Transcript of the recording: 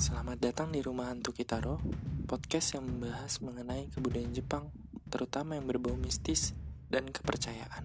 Selamat datang di Rumah Hantu Kitaro, podcast yang membahas mengenai kebudayaan Jepang, terutama yang berbau mistis dan kepercayaan.